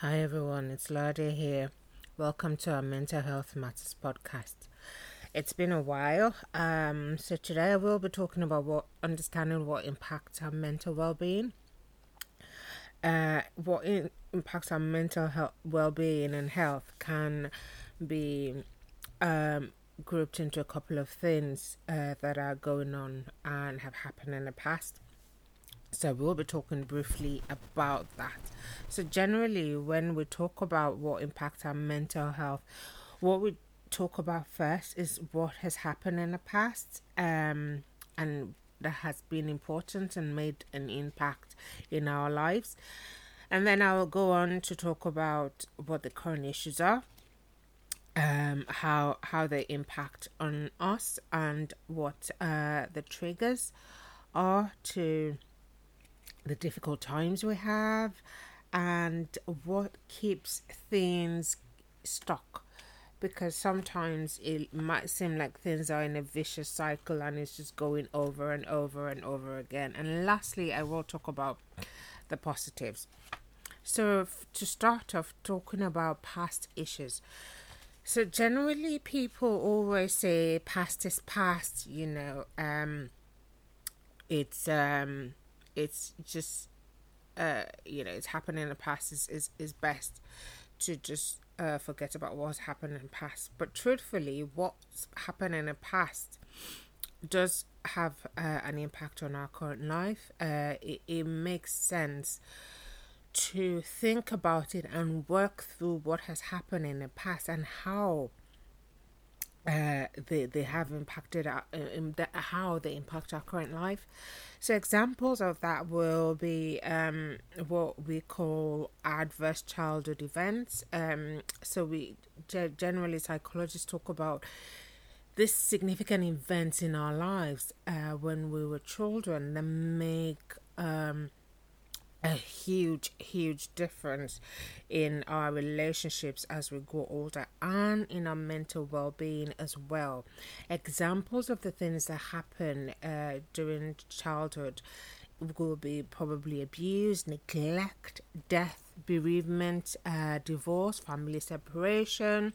Hi everyone, it's Lade here. Welcome to our Mental Health Matters podcast. It's been a while, um, so today I will be talking about what understanding what impacts our mental well-being, uh, what in, impacts our mental health well-being and health can be um, grouped into a couple of things uh, that are going on and have happened in the past. So we'll be talking briefly about that. So generally, when we talk about what impacts our mental health, what we talk about first is what has happened in the past, um, and that has been important and made an impact in our lives. And then I will go on to talk about what the current issues are, um, how how they impact on us, and what uh, the triggers are to the difficult times we have and what keeps things stuck because sometimes it might seem like things are in a vicious cycle and it's just going over and over and over again. And lastly, I will talk about the positives. So, f- to start off, talking about past issues. So, generally, people always say past is past, you know, um, it's, um, it's just uh, you know it's happened in the past is, is, is best to just uh, forget about what's happened in the past. But truthfully, what's happened in the past does have uh, an impact on our current life. Uh, it, it makes sense to think about it and work through what has happened in the past and how uh, they they have impacted our, uh, the, how they impact our current life. So examples of that will be um, what we call adverse childhood events. Um, so we generally psychologists talk about this significant events in our lives uh, when we were children that make um, a huge, huge difference in our relationships as we grow older and in our mental well being as well. Examples of the things that happen uh, during childhood will be probably abuse, neglect, death, bereavement, uh, divorce, family separation,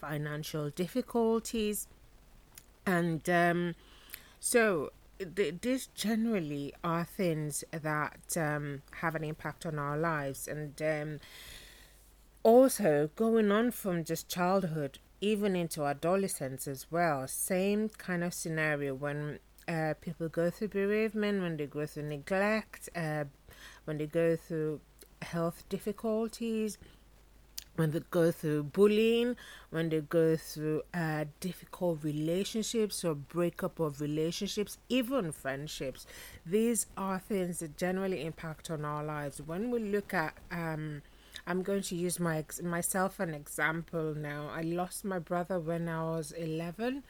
financial difficulties, and um, so these generally are things that um, have an impact on our lives and um, also going on from just childhood even into adolescence as well same kind of scenario when uh, people go through bereavement when they go through neglect uh, when they go through health difficulties when they go through bullying, when they go through uh, difficult relationships or breakup of relationships, even friendships. These are things that generally impact on our lives. When we look at, um, I'm going to use my myself an example now. I lost my brother when I was 11,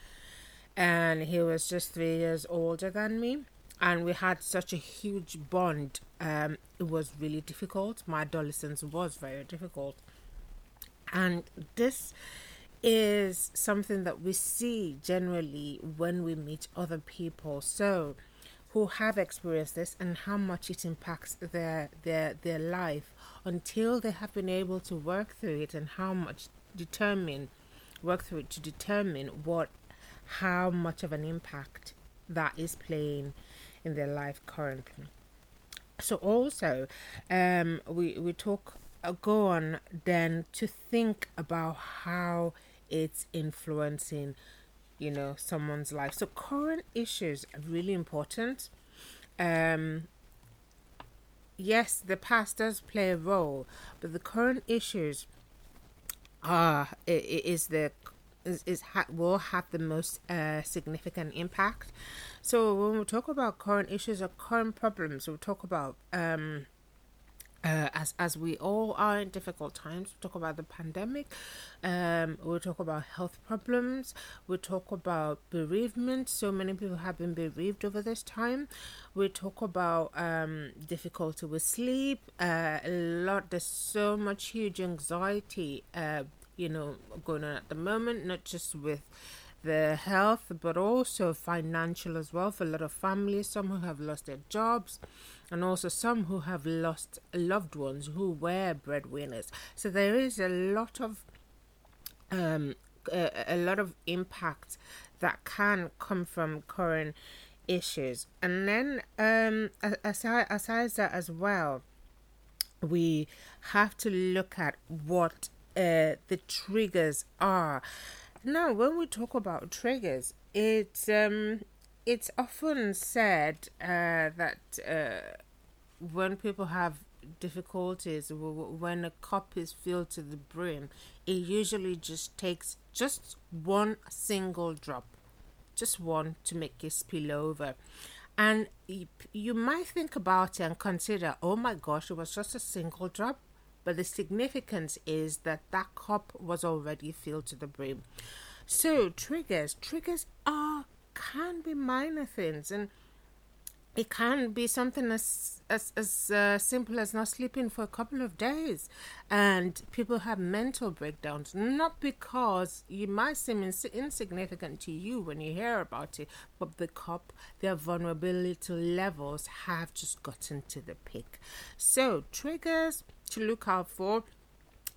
and he was just three years older than me. And we had such a huge bond. Um, it was really difficult. My adolescence was very difficult and this is something that we see generally when we meet other people. So, who have experienced this and how much it impacts their their their life until they have been able to work through it and how much determine work through it to determine what how much of an impact that is playing in their life currently. So also um we we talk go on then to think about how it's influencing you know someone's life. So current issues are really important. Um yes the past does play a role but the current issues are is the is, is ha- will have the most uh, significant impact. So when we talk about current issues or current problems we'll talk about um uh, as as we all are in difficult times, we talk about the pandemic. Um, we talk about health problems. We talk about bereavement. So many people have been bereaved over this time. We talk about um, difficulty with sleep. Uh, a lot. There's so much huge anxiety. Uh, you know, going on at the moment, not just with the health, but also financial as well for a lot of families. Some who have lost their jobs, and also some who have lost loved ones who were breadwinners. So there is a lot of um, a, a lot of impact that can come from current issues. And then um, aside aside that as well, we have to look at what uh, the triggers are. Now, when we talk about triggers, it's um, it's often said uh, that uh, when people have difficulties, when a cup is filled to the brim, it usually just takes just one single drop, just one to make it spill over. And you, you might think about it and consider, oh my gosh, it was just a single drop. But the significance is that that cup was already filled to the brim. So triggers, triggers are can be minor things, and it can be something as as as uh, simple as not sleeping for a couple of days, and people have mental breakdowns. Not because you might seem ins- insignificant to you when you hear about it, but the cup, their vulnerability levels have just gotten to the peak. So triggers to look out for,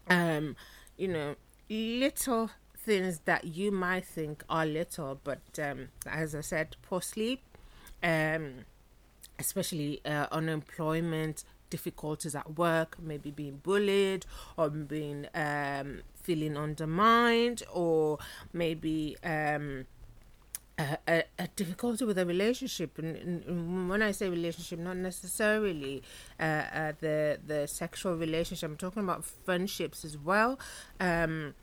um, you know, little things that you might think are little, but um, as I said, poor sleep, um especially uh, unemployment, difficulties at work, maybe being bullied or being um, feeling undermined, or maybe um, a, a, difficulty with a relationship. And, and, when I say relationship, not necessarily uh, uh, the the sexual relationship. I'm talking about friendships as well. Um,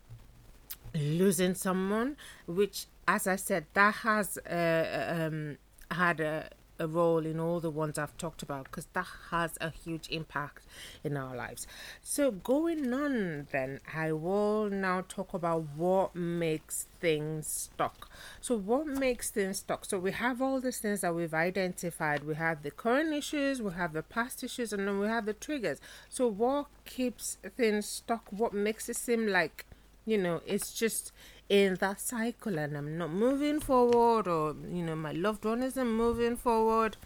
losing someone, which, as I said, that has uh, um, had a a role in all the ones I've talked about because that has a huge impact in our lives. So, going on, then, I will now talk about what makes things stuck. So, what makes things stuck? So, we have all these things that we've identified. We have the current issues, we have the past issues, and then we have the triggers. So, what keeps things stuck? What makes it seem like you know it's just in that cycle and I'm not moving forward or you know my loved one isn't moving forward.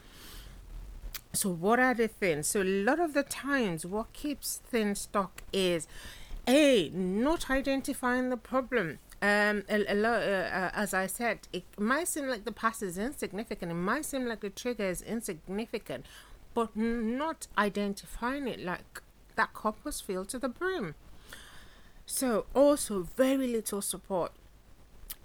So what are the things? So a lot of the times what keeps things stuck is a not identifying the problem. Um, a, a lot, uh, uh, as I said, it might seem like the past is insignificant. It might seem like the trigger is insignificant, but not identifying it like that cup was filled to the brim. So, also, very little support.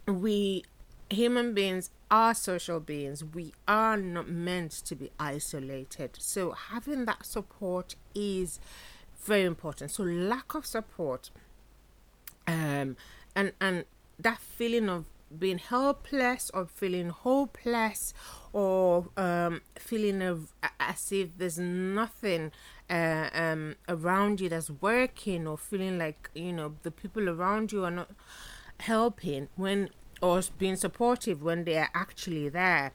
We human beings are social beings. We are not meant to be isolated. So, having that support is very important. So, lack of support, um, and and that feeling of being helpless or feeling hopeless or um, feeling of, as if there's nothing uh, um, around you that's working or feeling like you know the people around you are not helping when or being supportive when they are actually there.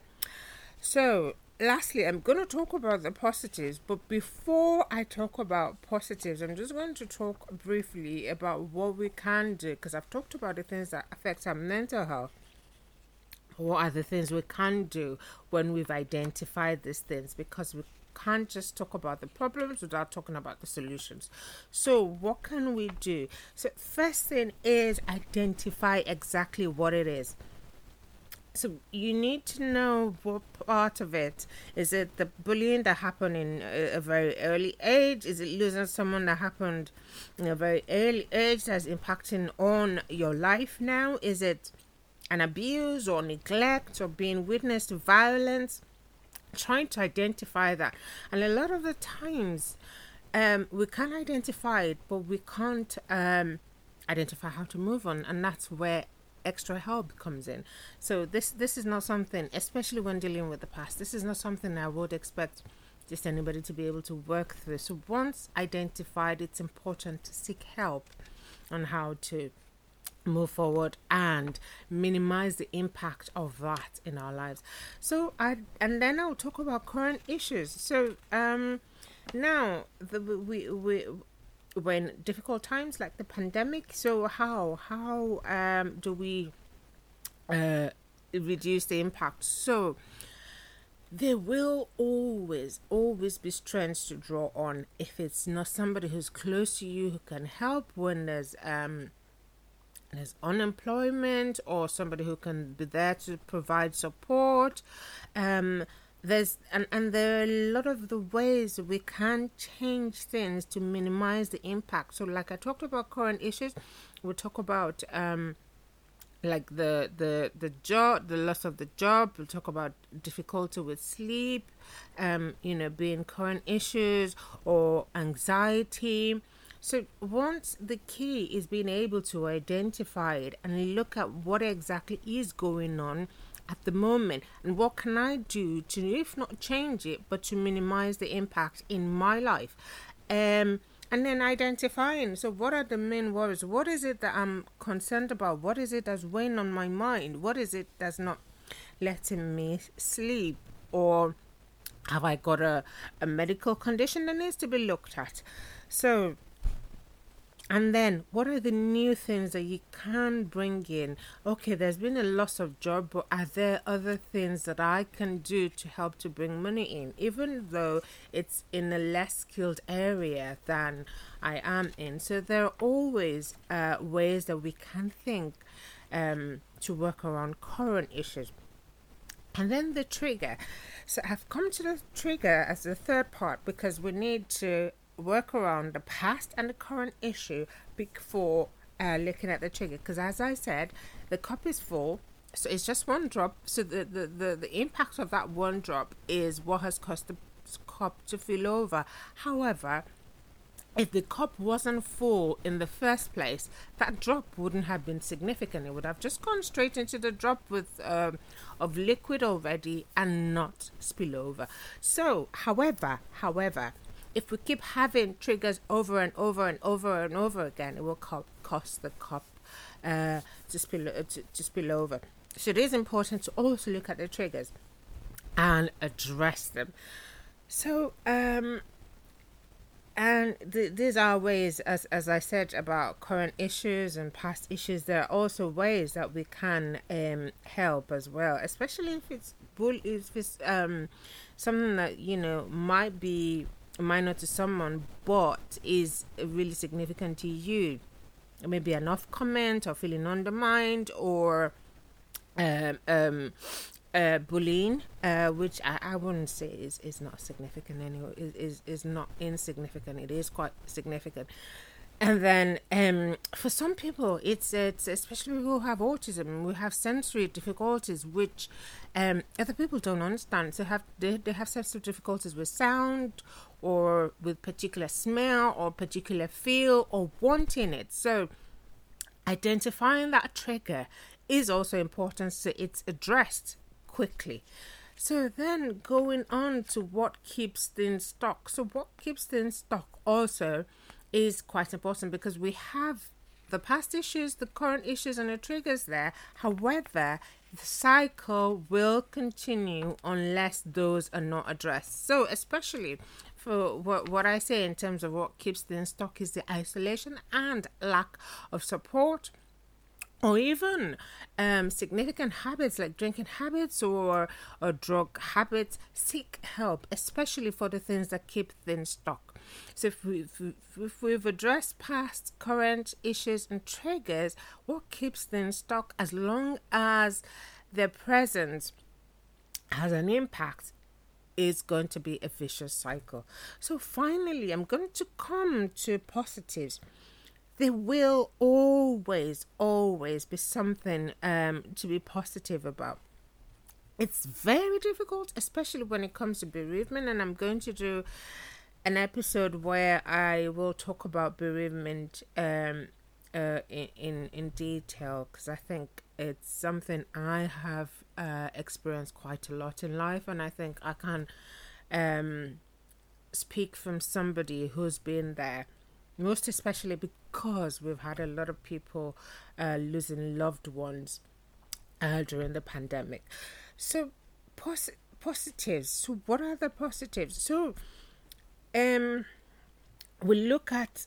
So lastly i'm going to talk about the positives but before i talk about positives i'm just going to talk briefly about what we can do because i've talked about the things that affect our mental health. What are the things we can do when we've identified these things? Because we can't just talk about the problems without talking about the solutions. So, what can we do? So, first thing is identify exactly what it is. So you need to know what part of it is it the bullying that happened in a, a very early age? Is it losing someone that happened in a very early age that's impacting on your life now? Is it an abuse or neglect or being witness to violence? Trying to identify that. And a lot of the times, um, we can identify it, but we can't um, identify how to move on, and that's where extra help comes in. So this this is not something, especially when dealing with the past. This is not something I would expect just anybody to be able to work through. So once identified, it's important to seek help on how to move forward and minimize the impact of that in our lives. So I and then I'll talk about current issues. So um now the we we when difficult times like the pandemic so how how um do we uh, reduce the impact. So there will always, always be strengths to draw on if it's not somebody who's close to you who can help when there's um there's unemployment or somebody who can be there to provide support. Um there's and, and there are a lot of the ways we can change things to minimize the impact. So like I talked about current issues, we'll talk about um like the the the job the loss of the job we'll talk about difficulty with sleep um you know being current issues or anxiety so once the key is being able to identify it and look at what exactly is going on at the moment and what can i do to if not change it but to minimize the impact in my life? Um and then identifying so what are the main worries? What is it that i'm concerned about? What is it that's weighing on my mind? What is it that's not letting me sleep? Or have i got a, a medical condition that needs to be looked at? So and then, what are the new things that you can bring in? Okay, there's been a loss of job, but are there other things that I can do to help to bring money in, even though it's in a less skilled area than I am in? So, there are always uh, ways that we can think um, to work around current issues. And then the trigger. So, I've come to the trigger as the third part because we need to work around the past and the current issue before uh, looking at the trigger. Because as I said, the cup is full, so it's just one drop. So the, the, the, the impact of that one drop is what has caused the cup to fill over. However, if the cup wasn't full in the first place, that drop wouldn't have been significant. It would have just gone straight into the drop with um, of liquid already and not spill over. So, however, however, if we keep having triggers over and over and over and over again, it will co- cost the cup uh, to spill uh, to, to spill over. So it is important to also look at the triggers and address them. So um, and th- these are ways, as as I said about current issues and past issues. There are also ways that we can um, help as well, especially if it's bull, if it's um, something that you know might be minor to someone but is really significant to you maybe an off comment or feeling undermined or um, um, uh, bullying, uh, which I, I wouldn't say is, is not significant anyway, is, is, is not insignificant. It is quite significant. And then um, for some people, it's it's especially who have autism, we have sensory difficulties, which um, other people don't understand. So have they, they have sensory difficulties with sound, or with particular smell, or particular feel, or wanting it. So identifying that trigger is also important, so it's addressed quickly. So then going on to what keeps things stuck So what keeps things stuck also is quite important because we have the past issues, the current issues, and the triggers there. However, the cycle will continue unless those are not addressed. So, especially for what, what I say in terms of what keeps things stuck is the isolation and lack of support or even um, significant habits like drinking habits or, or drug habits, seek help, especially for the things that keep things stuck. So, if we've, if we've addressed past, current issues and triggers, what keeps things stuck as long as their presence has an impact is going to be a vicious cycle. So, finally, I'm going to come to positives there will always, always be something um, to be positive about. It's very difficult, especially when it comes to bereavement, and I'm going to do an episode where I will talk about bereavement um, uh, in, in, in detail because I think it's something I have uh, experienced quite a lot in life, and I think I can um, speak from somebody who's been there most especially because we've had a lot of people uh, losing loved ones uh, during the pandemic. So, pos- positives. So, what are the positives? So, um, we look at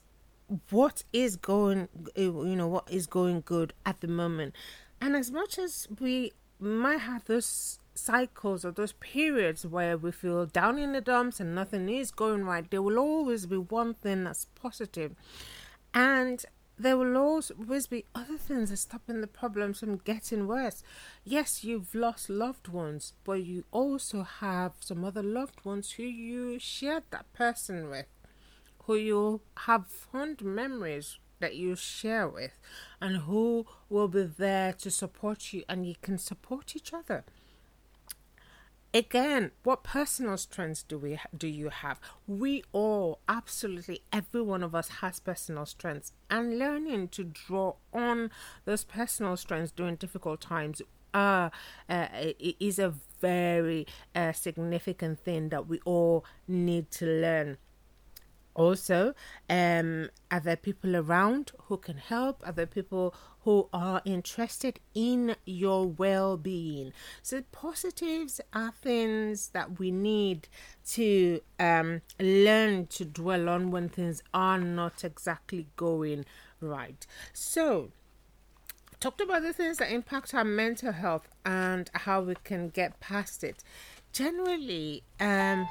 what is going, you know, what is going good at the moment. And as much as we might have those cycles or those periods where we feel down in the dumps and nothing is going right, there will always be one thing that's. And there will always be other things that stopping the problems from getting worse. Yes, you've lost loved ones, but you also have some other loved ones who you shared that person with, who you have fond memories that you share with, and who will be there to support you, and you can support each other again what personal strengths do we do you have? We all absolutely every one of us has personal strengths and learning to draw on those personal strengths during difficult times uh, uh is a very uh, significant thing that we all need to learn also um are there people around who can help? Are there people who are interested in your well-being? So positives are things that we need to um learn to dwell on when things are not exactly going right. So talked about the things that impact our mental health and how we can get past it. Generally um